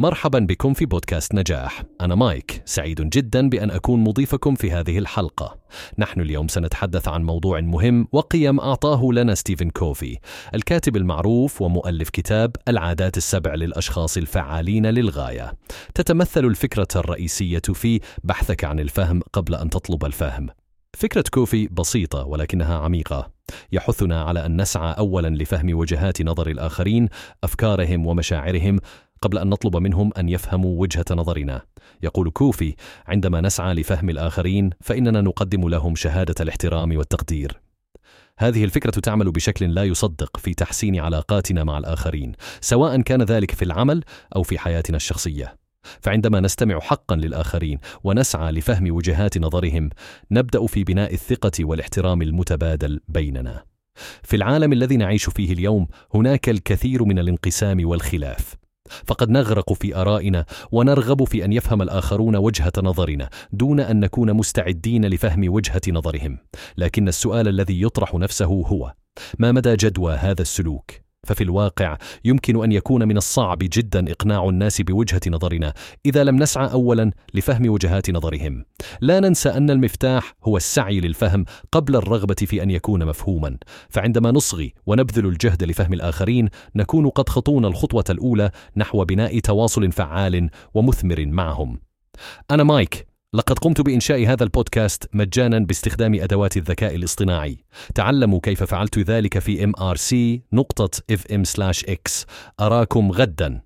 مرحبا بكم في بودكاست نجاح. أنا مايك. سعيد جدا بأن أكون مضيفكم في هذه الحلقة. نحن اليوم سنتحدث عن موضوع مهم وقيم أعطاه لنا ستيفن كوفي الكاتب المعروف ومؤلف كتاب العادات السبع للأشخاص الفعالين للغاية. تتمثل الفكرة الرئيسية في بحثك عن الفهم قبل أن تطلب الفهم. فكرة كوفي بسيطة ولكنها عميقة. يحثنا على أن نسعى أولا لفهم وجهات نظر الآخرين أفكارهم ومشاعرهم قبل أن نطلب منهم أن يفهموا وجهة نظرنا. يقول كوفي عندما نسعى لفهم الآخرين فإننا نقدم لهم شهادة الاحترام والتقدير. هذه الفكرة تعمل بشكل لا يصدق في تحسين علاقاتنا مع الآخرين سواء كان ذلك في العمل أو في حياتنا الشخصية. فعندما نستمع حقا للآخرين ونسعى لفهم وجهات نظرهم نبدأ في بناء الثقة والاحترام المتبادل بيننا. في العالم الذي نعيش فيه اليوم هناك الكثير من الانقسام والخلاف. فقد نغرق في آرائنا ونرغب في أن يفهم الآخرون وجهة نظرنا دون أن نكون مستعدين لفهم وجهة نظرهم. لكن السؤال الذي يطرح نفسه هو ما مدى جدوى هذا السلوك؟ ففي الواقع يمكن أن يكون من الصعب جدا إقناع الناس بوجهة نظرنا إذا لم نسعى اولا لفهم وجهات نظرهم. لا ننسى أن المفتاح هو السعي للفهم قبل الرغبة في أن يكون مفهوما. فعندما نصغي ونبذل الجهد لفهم الآخرين نكون قد خطونا الخطوة الأولى نحو بناء تواصل فعال ومثمر معهم. أنا مايك لقد قمت بإنشاء هذا البودكاست مجانا باستخدام أدوات الذكاء الاصطناعي. تعلموا كيف فعلت ذلك في mrc نقطة fm/x. أراكم غدا.